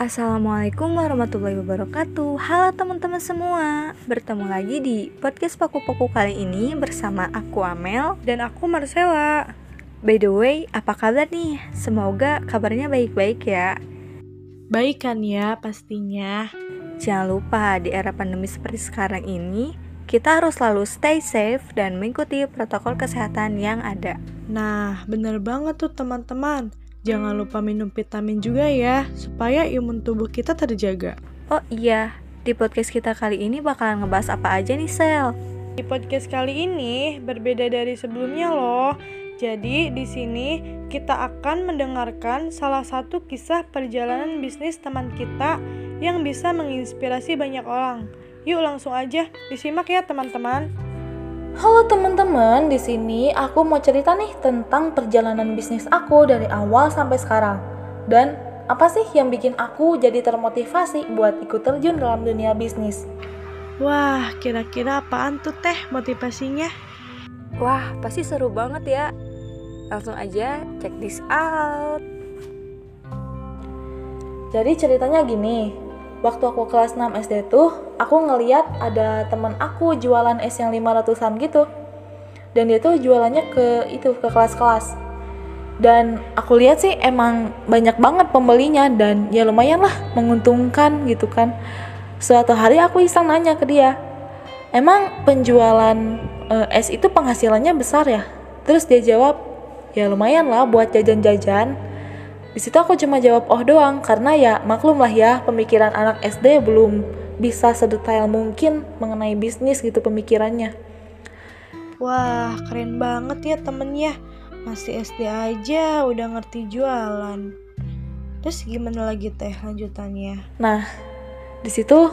Assalamualaikum warahmatullahi wabarakatuh. Halo teman-teman semua Bertemu lagi di podcast Paku-Paku kali ini bersama aku Amel. Dan aku Marcella. By the way, apa kabar nih? Semoga kabarnya baik-baik ya. Baik kan ya pastinya. Jangan lupa di era pandemi seperti sekarang ini Kita harus selalu stay safe dan mengikuti protokol kesehatan yang ada. Nah, bener banget tuh teman-teman Jangan lupa minum vitamin juga ya, supaya imun tubuh kita terjaga. Oh iya, di podcast kita kali ini bakalan ngebahas apa aja nih, Sel? Di podcast kali ini berbeda dari sebelumnya loh. Jadi di sini kita akan mendengarkan salah satu kisah perjalanan bisnis teman kita yang bisa menginspirasi banyak orang. Yuk langsung aja disimak ya teman-teman. Halo teman-teman, di sini aku mau cerita nih tentang perjalanan bisnis aku dari awal sampai sekarang. Dan apa sih yang bikin aku jadi termotivasi buat ikut terjun dalam dunia bisnis? Wah, kira-kira apaan tuh teh motivasinya? Wah, pasti seru banget ya. Langsung aja check this out. Jadi ceritanya gini, waktu aku kelas 6 SD tuh aku ngeliat ada temen aku jualan es yang 500an gitu. Dan dia tuh jualannya ke itu ke kelas-kelas. Dan aku lihat sih emang banyak banget pembelinya dan ya lumayan lah menguntungkan gitu kan. Suatu hari aku iseng nanya ke dia emang penjualan uh, es itu penghasilannya besar ya? Terus dia jawab ya lumayan lah buat jajan-jajan di situ aku cuma jawab oh doang karena ya maklum lah ya pemikiran anak SD belum bisa sedetail mungkin mengenai bisnis gitu pemikirannya. Wah, keren banget ya temennya. Masih SD aja udah ngerti jualan. Terus gimana lagi teh lanjutannya? Nah, di situ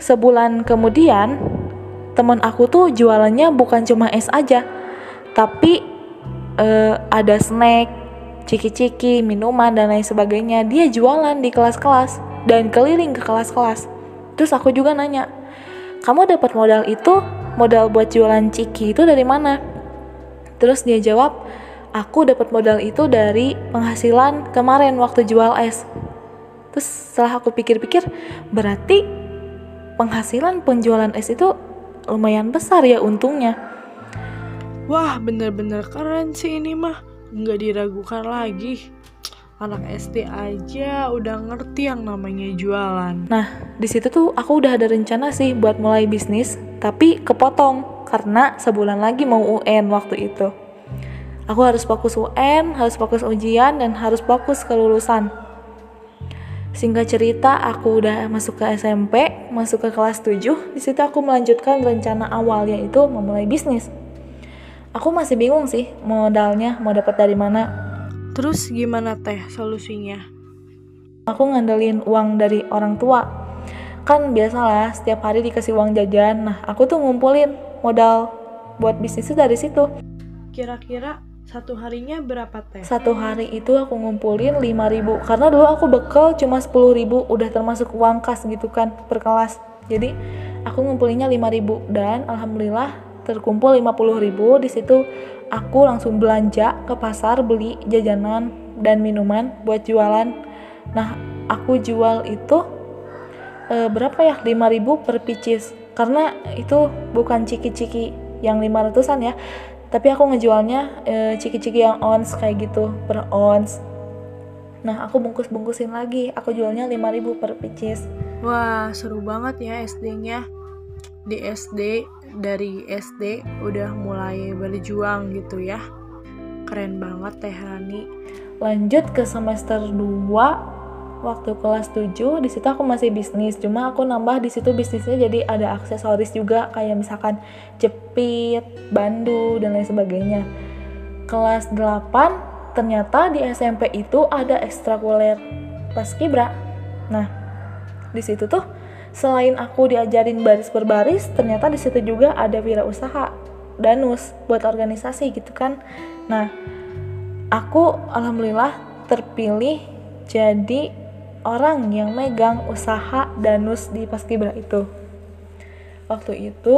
sebulan kemudian temen aku tuh jualannya bukan cuma es aja, tapi uh, ada snack, ciki-ciki, minuman, dan lain sebagainya. Dia jualan di kelas-kelas dan keliling ke kelas-kelas. Terus aku juga nanya, kamu dapat modal itu, modal buat jualan ciki itu dari mana? Terus dia jawab, aku dapat modal itu dari penghasilan kemarin waktu jual es. Terus setelah aku pikir-pikir, berarti penghasilan penjualan es itu lumayan besar ya untungnya. Wah, bener-bener keren sih ini mah nggak diragukan lagi anak SD aja udah ngerti yang namanya jualan. Nah, di situ tuh aku udah ada rencana sih buat mulai bisnis, tapi kepotong karena sebulan lagi mau UN waktu itu. Aku harus fokus UN, harus fokus ujian, dan harus fokus kelulusan. Singkat cerita, aku udah masuk ke SMP, masuk ke kelas 7. Di situ aku melanjutkan rencana awal yaitu memulai bisnis aku masih bingung sih modalnya mau dapat dari mana. Terus gimana teh solusinya? Aku ngandelin uang dari orang tua. Kan biasalah setiap hari dikasih uang jajan. Nah, aku tuh ngumpulin modal buat bisnis itu dari situ. Kira-kira satu harinya berapa teh? Satu hari itu aku ngumpulin 5000 karena dulu aku bekal cuma 10000 udah termasuk uang kas gitu kan per kelas. Jadi aku ngumpulinnya 5000 dan alhamdulillah terkumpul 50 ribu di situ aku langsung belanja ke pasar beli jajanan dan minuman buat jualan. Nah aku jual itu e, berapa ya? 5000 per pieces karena itu bukan ciki-ciki yang 500an ya tapi aku ngejualnya e, ciki-ciki yang ons kayak gitu per ons. Nah aku bungkus-bungkusin lagi. Aku jualnya 5000 per pieces wah seru banget ya SD nya di SD dari SD udah mulai berjuang gitu ya. Keren banget Teh Rani. Lanjut ke semester 2 waktu kelas 7 di situ aku masih bisnis. Cuma aku nambah di situ bisnisnya jadi ada aksesoris juga kayak misalkan jepit, bandu dan lain sebagainya. Kelas 8 ternyata di SMP itu ada ekstrakurikuler paskibra nah di situ tuh selain aku diajarin baris per baris ternyata di situ juga ada wirausaha danus buat organisasi gitu kan. Nah aku alhamdulillah terpilih jadi orang yang megang usaha danus di paskibra itu. Waktu itu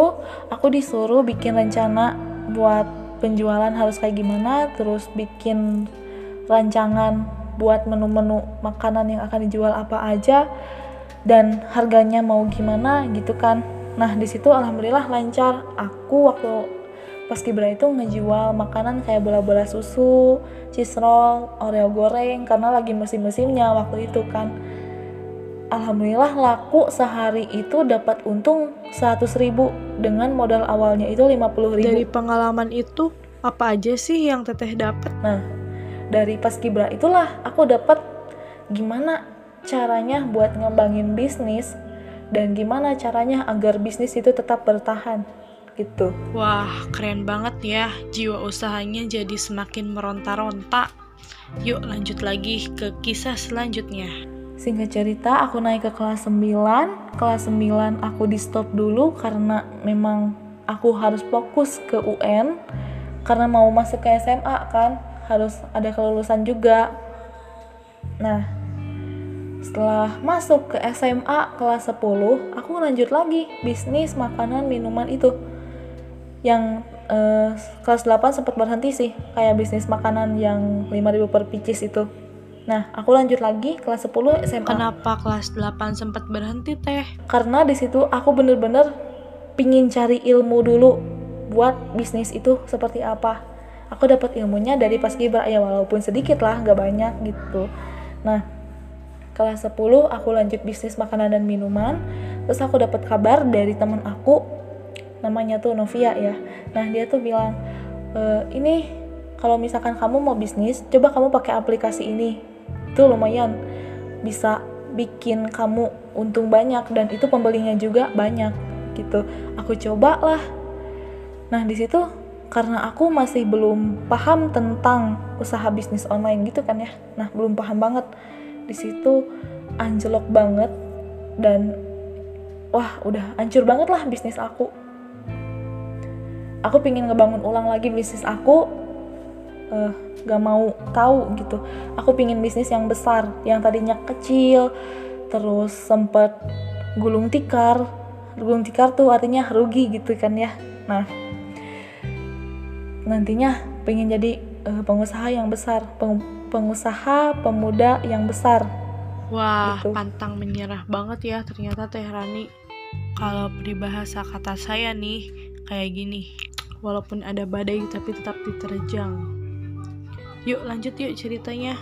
aku disuruh bikin rencana buat penjualan harus kayak gimana terus bikin rancangan buat menu-menu makanan yang akan dijual apa aja dan harganya mau gimana gitu kan nah di situ alhamdulillah lancar aku waktu pas kibra itu ngejual makanan kayak bola-bola susu cheese roll oreo goreng karena lagi musim-musimnya waktu itu kan Alhamdulillah laku sehari itu dapat untung 100 ribu dengan modal awalnya itu 50 ribu. Dari pengalaman itu apa aja sih yang teteh dapat? Nah, dari pas kibra itulah aku dapat gimana caranya buat ngembangin bisnis dan gimana caranya agar bisnis itu tetap bertahan gitu. Wah, keren banget ya. Jiwa usahanya jadi semakin meronta-ronta. Yuk lanjut lagi ke kisah selanjutnya. Singkat cerita, aku naik ke kelas 9. Kelas 9 aku di stop dulu karena memang aku harus fokus ke UN karena mau masuk ke SMA kan, harus ada kelulusan juga. Nah, setelah masuk ke SMA kelas 10, aku lanjut lagi bisnis makanan minuman itu. Yang eh, kelas 8 sempat berhenti sih, kayak bisnis makanan yang 5000 per pieces itu. Nah, aku lanjut lagi kelas 10 SMA. Kenapa kelas 8 sempat berhenti teh? Karena di situ aku bener-bener pingin cari ilmu dulu buat bisnis itu seperti apa. Aku dapat ilmunya dari pas kibra ya walaupun sedikit lah, nggak banyak gitu. Nah, kelas 10 aku lanjut bisnis makanan dan minuman. Terus aku dapat kabar dari teman aku namanya tuh Novia ya. Nah, dia tuh bilang e, ini kalau misalkan kamu mau bisnis, coba kamu pakai aplikasi ini. Itu lumayan bisa bikin kamu untung banyak dan itu pembelinya juga banyak gitu. Aku coba lah nah di situ karena aku masih belum paham tentang usaha bisnis online gitu kan ya. Nah belum paham banget di situ anjlok banget dan wah udah hancur banget lah bisnis aku. Aku pingin ngebangun ulang lagi bisnis aku uh, gak mau tahu gitu. Aku pingin bisnis yang besar yang tadinya kecil terus sempet gulung tikar. Gulung tikar tuh artinya rugi gitu kan ya. Nah nantinya pengen jadi uh, pengusaha yang besar peng pengusaha pemuda yang besar wah gitu. pantang menyerah banget ya ternyata Teh Rani kalau peribahasa kata saya nih kayak gini walaupun ada badai tapi tetap diterjang Yuk lanjut yuk ceritanya.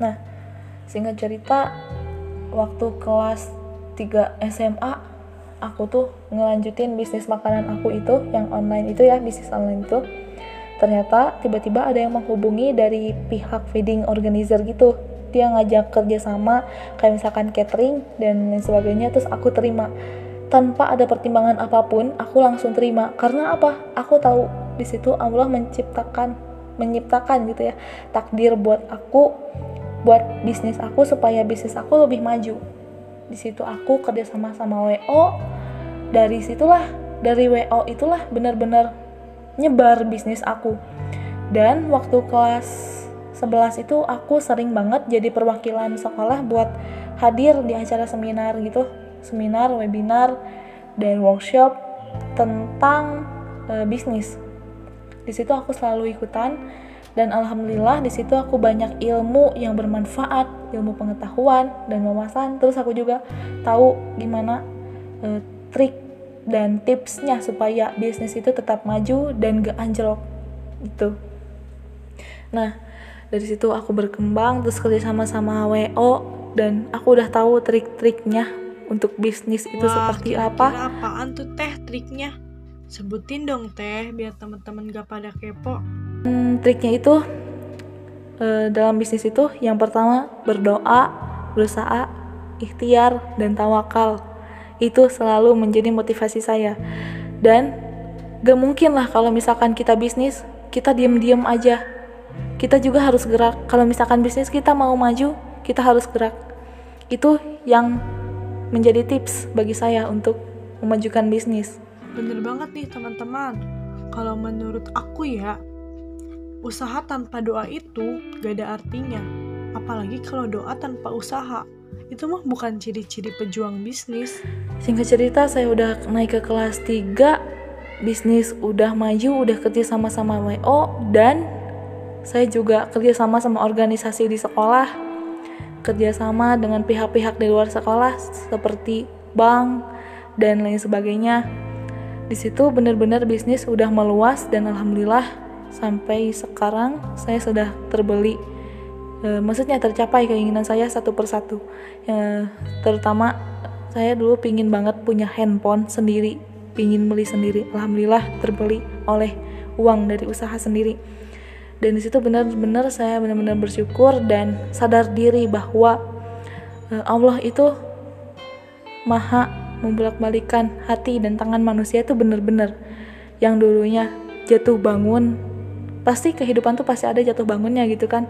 Nah, singkat cerita, waktu kelas 3 SMA, aku tuh ngelanjutin bisnis makanan aku itu, yang online itu ya, bisnis online itu. Ternyata tiba-tiba ada yang menghubungi dari pihak feeding organizer gitu. Dia ngajak kerjasama, kayak misalkan catering dan lain sebagainya, terus aku terima. Tanpa ada pertimbangan apa pun, aku langsung terima. Karena apa? Aku tahu di situ Allah menciptakan menyiptakan gitu ya takdir buat aku buat bisnis aku supaya bisnis aku lebih maju di situ aku kerja sama sama WO dari situlah dari WO itulah benar-benar nyebar bisnis aku. Dan waktu kelas 11 itu aku sering banget jadi perwakilan sekolah buat hadir di acara seminar gitu. Seminar, webinar, dan workshop tentang e, bisnis. Di situ aku selalu ikutan dan alhamdulillah di situ aku banyak ilmu yang bermanfaat ilmu pengetahuan dan wawasan. Terus aku juga tahu gimana uh, trik dan tipsnya supaya bisnis itu tetap maju dan gak anjlok gitu nah dari situ aku berkembang terus kerja sama sama WO dan aku udah tahu trik-triknya untuk bisnis itu Wah, seperti apa apaan tuh teh triknya Sebutin dong teh biar teman-teman gak pada kepo. Hmm, triknya itu uh, dalam bisnis itu yang pertama berdoa, berusaha, ikhtiar dan tawakal. Itu selalu menjadi motivasi saya. Dan gak mungkin lah kalau misalkan kita bisnis, kita diem-diem aja. Kita juga harus gerak. Kalau misalkan bisnis kita mau maju, kita harus gerak. Itu yang menjadi tips bagi saya untuk memajukan bisnis. Bener banget nih teman-teman. Kalau menurut aku ya, usaha tanpa doa itu gak ada artinya. Apalagi kalau doa tanpa usaha. Itu mah bukan ciri-ciri pejuang bisnis. Singkat cerita, saya udah naik ke kelas 3, bisnis udah maju, udah kerja sama-sama WO, dan saya juga kerjasama sama organisasi di sekolah. Kerjasama dengan pihak-pihak di luar sekolah seperti bank dan lain sebagainya. Di situ benar-benar bisnis udah meluas dan alhamdulillah sampai sekarang saya sudah terbeli e, maksudnya tercapai keinginan saya satu persatu. E, terutama saya dulu pingin banget punya handphone sendiri. Pingin beli sendiri. Alhamdulillah terbeli oleh uang dari usaha sendiri. Dan di situ benar-benar saya benar-benar bersyukur dan sadar diri bahwa e, Allah itu maha membolak-balikan hati dan tangan manusia itu benar-benar. Yang dulunya jatuh bangun pasti kehidupan tuh pasti ada jatuh bangunnya gitu kan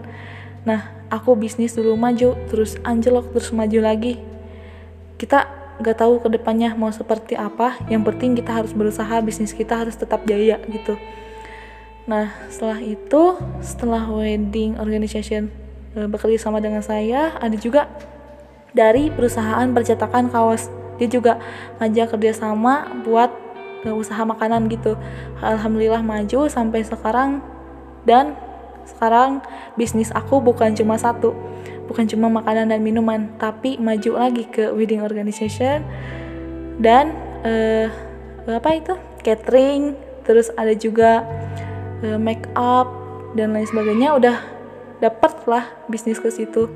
nah aku bisnis dulu maju terus anjlok terus maju lagi. Kita nggak tahu ke depannya mau seperti apa. Yang penting kita harus berusaha bisnis kita harus tetap jaya gitu. Nah setelah itu setelah wedding organization eh, bekerja sama dengan saya ada juga dari perusahaan percetakan kaos. Dia juga ngajak kerjasama buat uh, usaha makanan gitu. Alhamdulillah maju sampai sekarang dan sekarang bisnis aku bukan cuma satu bukan cuma makanan dan minuman tapi maju lagi ke wedding organization dan uh, apa itu catering terus ada juga uh, make up dan lain sebagainya udah dapat lah bisnis ke situ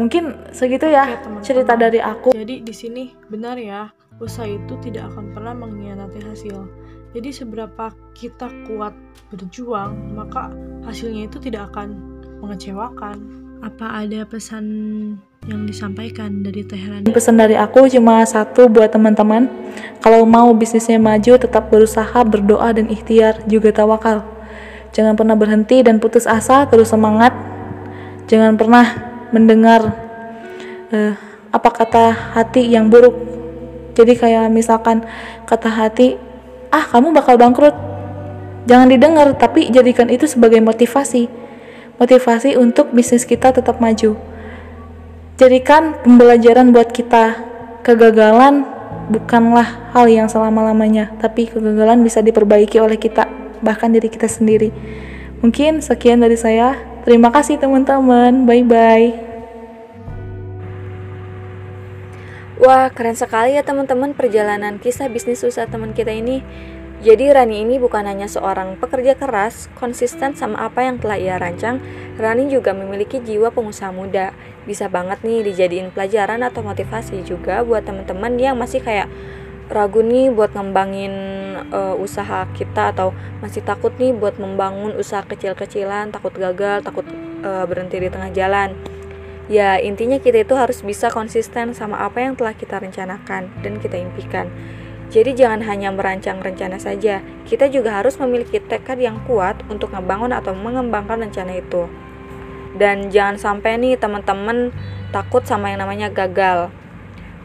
Mungkin segitu ya Oke, teman -teman. cerita dari aku. Jadi di sini benar ya, usaha itu tidak akan pernah mengkhianati hasil. Jadi seberapa kita kuat berjuang, maka hasilnya itu tidak akan mengecewakan. Apa ada pesan yang disampaikan dari Teheran? Pesan dari aku cuma satu buat teman-teman. Kalau mau bisnisnya maju, tetap berusaha, berdoa dan ikhtiar, juga tawakal. Jangan pernah berhenti dan putus asa, terus semangat. Jangan pernah mendengar uh, apa kata hati yang buruk. Jadi kayak misalkan kata hati, ah kamu bakal bangkrut. Jangan didengar, tapi jadikan itu sebagai motivasi. Motivasi untuk bisnis kita tetap maju. Jadikan pembelajaran buat kita. Kegagalan bukanlah hal yang selama-lamanya, tapi kegagalan bisa diperbaiki oleh kita, bahkan diri kita sendiri. Mungkin sekian dari saya. Terima kasih teman-teman. Bye Wah, keren sekali ya teman-teman perjalanan kisah bisnis usaha teman kita ini. Jadi Rani ini bukan hanya seorang pekerja keras, konsisten sama apa yang telah ia rancang, Rani juga memiliki jiwa pengusaha muda. Bisa banget nih dijadiin pelajaran atau motivasi juga buat teman-teman yang masih kayak ragu nih buat ngembangin uh, usaha kita atau masih takut nih buat membangun usaha kecil-kecilan, takut gagal, takut uh, berhenti di tengah jalan. Ya, intinya kita itu harus bisa konsisten sama apa yang telah kita rencanakan dan kita impikan. Jadi jangan hanya merancang rencana saja, kita juga harus memiliki tekad yang kuat untuk ngebangun atau mengembangkan rencana itu. Dan jangan sampai nih teman-teman takut sama yang namanya gagal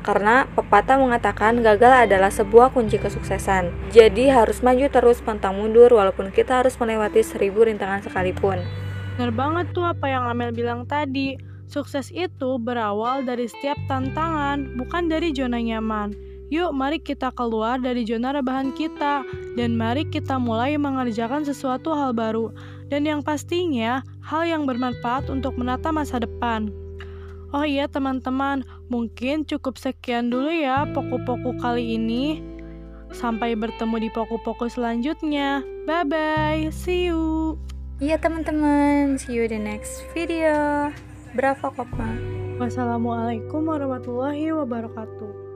karena pepatah mengatakan gagal adalah sebuah kunci kesuksesan. Jadi harus maju terus pantang mundur walaupun kita harus melewati seribu rintangan sekalipun. Benar banget tuh apa yang Amel bilang tadi. Sukses itu berawal dari setiap tantangan, bukan dari zona nyaman. Yuk, mari kita keluar dari zona rebahan kita, dan mari kita mulai mengerjakan sesuatu hal baru, dan yang pastinya hal yang bermanfaat untuk menata masa depan. Oh iya teman-teman, mungkin cukup sekian dulu ya poku-poku kali ini. Sampai bertemu di poku-poku selanjutnya. Bye-bye, see you. Iya teman-teman, see you the next video. Berapa kok, Wassalamualaikum warahmatullahi wabarakatuh.